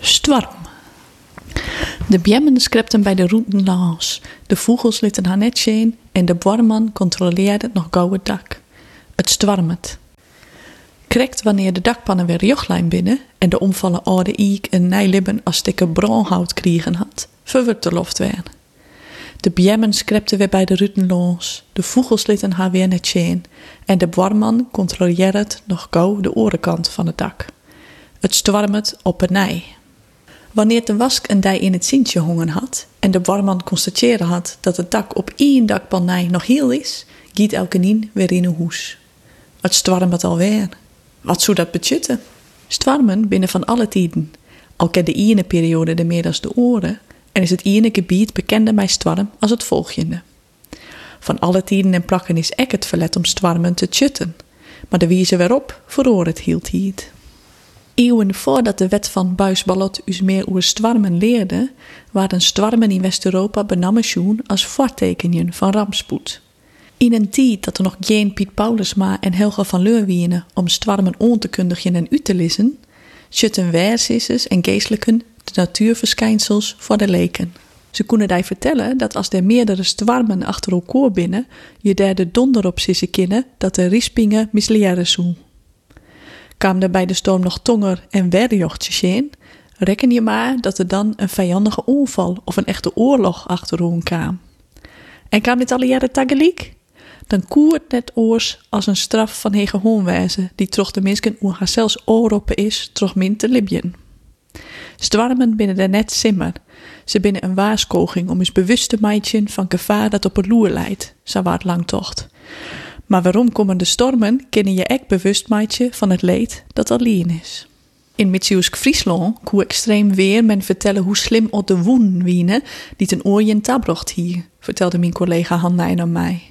Storm. De bjemmen skrepten bij de roeten. De vogels lieten haar net zien en de borman controleerde het nog gauw het dak. Het stormet. Krekt wanneer de dakpannen weer jochtlijn binnen en de omvallen oude iek een nijlibben als stikke bronhout kriegen had, verwurt de loft weer. De bjemmen skrepten weer bij de ruten de vogels lieten haar weer net zien en de borman controleerde nog gauw de orenkant van het dak. Het stormet op een nij. Wanneer de wask een dij in het zintje hongen had en de barman constateerde had dat het dak op één dakpanij nog heel is, giet elke nien weer in een hoes. Het stwarmet alweer. Wat zou dat betjutten? Stwarmen binnen van alle tijden. Al ken de ene periode de meer als de oren en is het ene gebied bekende bij stwarm als het volgende. Van alle tijden en plakken is ek het verlet om stwarmen te tjutten, maar de wijze waarop verroor het hield hiet. Eeuwen voordat de wet van Buisballot us meer oer stwarmen leerde, waren stwarmen in West-Europa benammen als voortekenen van rampspoed. In een tijd dat er nog geen Piet Paulusma en Helga van Leur wienen om stwarmen on te en uit te lezen, schutten wijsisses en geestelijken de natuurverschijnsels voor de leken. Ze konden die vertellen dat als er meerdere stwarmen achter elkaar binnen, je daar de donder op kennen dat de rispingen misleren zoen kwam er bij de storm nog tonger en werjochtjes in, reken je maar dat er dan een vijandige onval of een echte oorlog achterom kwam. En kwam dit alle jaren tegelijk? Dan koert net oors als een straf van hege hoonwijze, die troch de mensen haar zelfs ooroppen is, troch min te libjen. Stwarmen binnen de net simmer. Ze binnen een waarschuwing om eens bewust te van gevaar dat op het loer leidt, zo waard lang tocht. Maar waarom komen de stormen, kennen je ek bewust maatje van het leed dat alleen is. In Mitsuusk Friesland hoe extreem weer men vertellen hoe slim op de woen wienen die ten oorjen tabrocht hier, vertelde mijn collega Hannijn aan mij.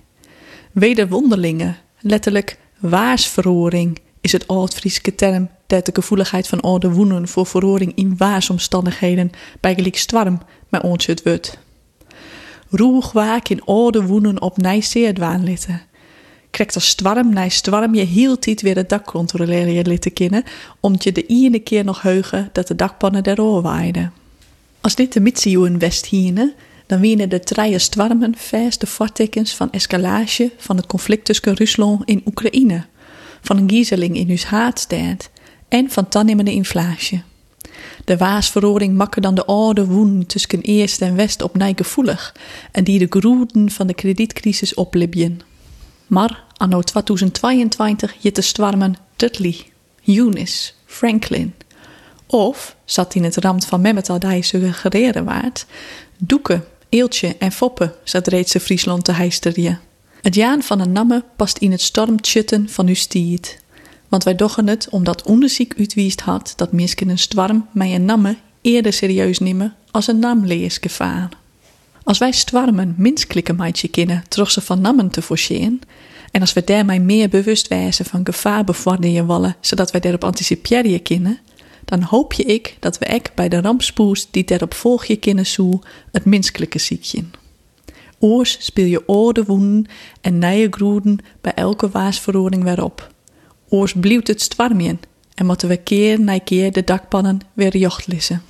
Wederwonderlingen, letterlijk waarsverroring, is het oud-Frieske term dat de gevoeligheid van oude woenen voor verroring in waarsomstandigheden bij gelijk storm met wordt. Roeg waak in oude woenen op nijseerdwaan litten krijgt als stwarm na stwarm je heel weer het dak controleren je te kennen, omdat je de ene keer nog heugen dat de dakpannen erover waaiden. Als dit de mitsioen west hiene, dan wienen de treien stwarmen vast de voortekens van escalage van het conflict tussen Rusland en Oekraïne, van een giezeling in uw haatstaat en van toenemende inflatie. De waasverroring makken dan de oude woen tussen Eerst en West op gevoelig en die de groeden van de kredietcrisis oplibjen. Maar anno 2022 jitte stwarmen Dudley, Eunice, Franklin. Of, zat in het ramt van Mehmet al die suggereren waard, Doeken, Eeltje en Foppe zat reeds de Friesland te heisterje. Het jaan van een namme past in het stormtjutten van uw stiet. Want wij dochen het omdat onderzoek uitwiest had dat misken een stwarm mij een namme eerder serieus nemen als een namleesgevaar. Als wij stwarmen minsklikken maatje kennen, troch ze van nammen te forceren, en als we daarmee meer bewust wijzen van gevaar bevorderen wallen, zodat wij daarop anticiperen kunnen, dan hoop je ik dat we ook bij de rampspoes die daarop volg je kunnen zoe het minskelijke ziekje. Oors speel je oude woenden en nieuwe groeden bij elke waasverroring weer op. Oors blijft het stwarmjen en moeten we keer na keer de dakpannen weer jocht lissen.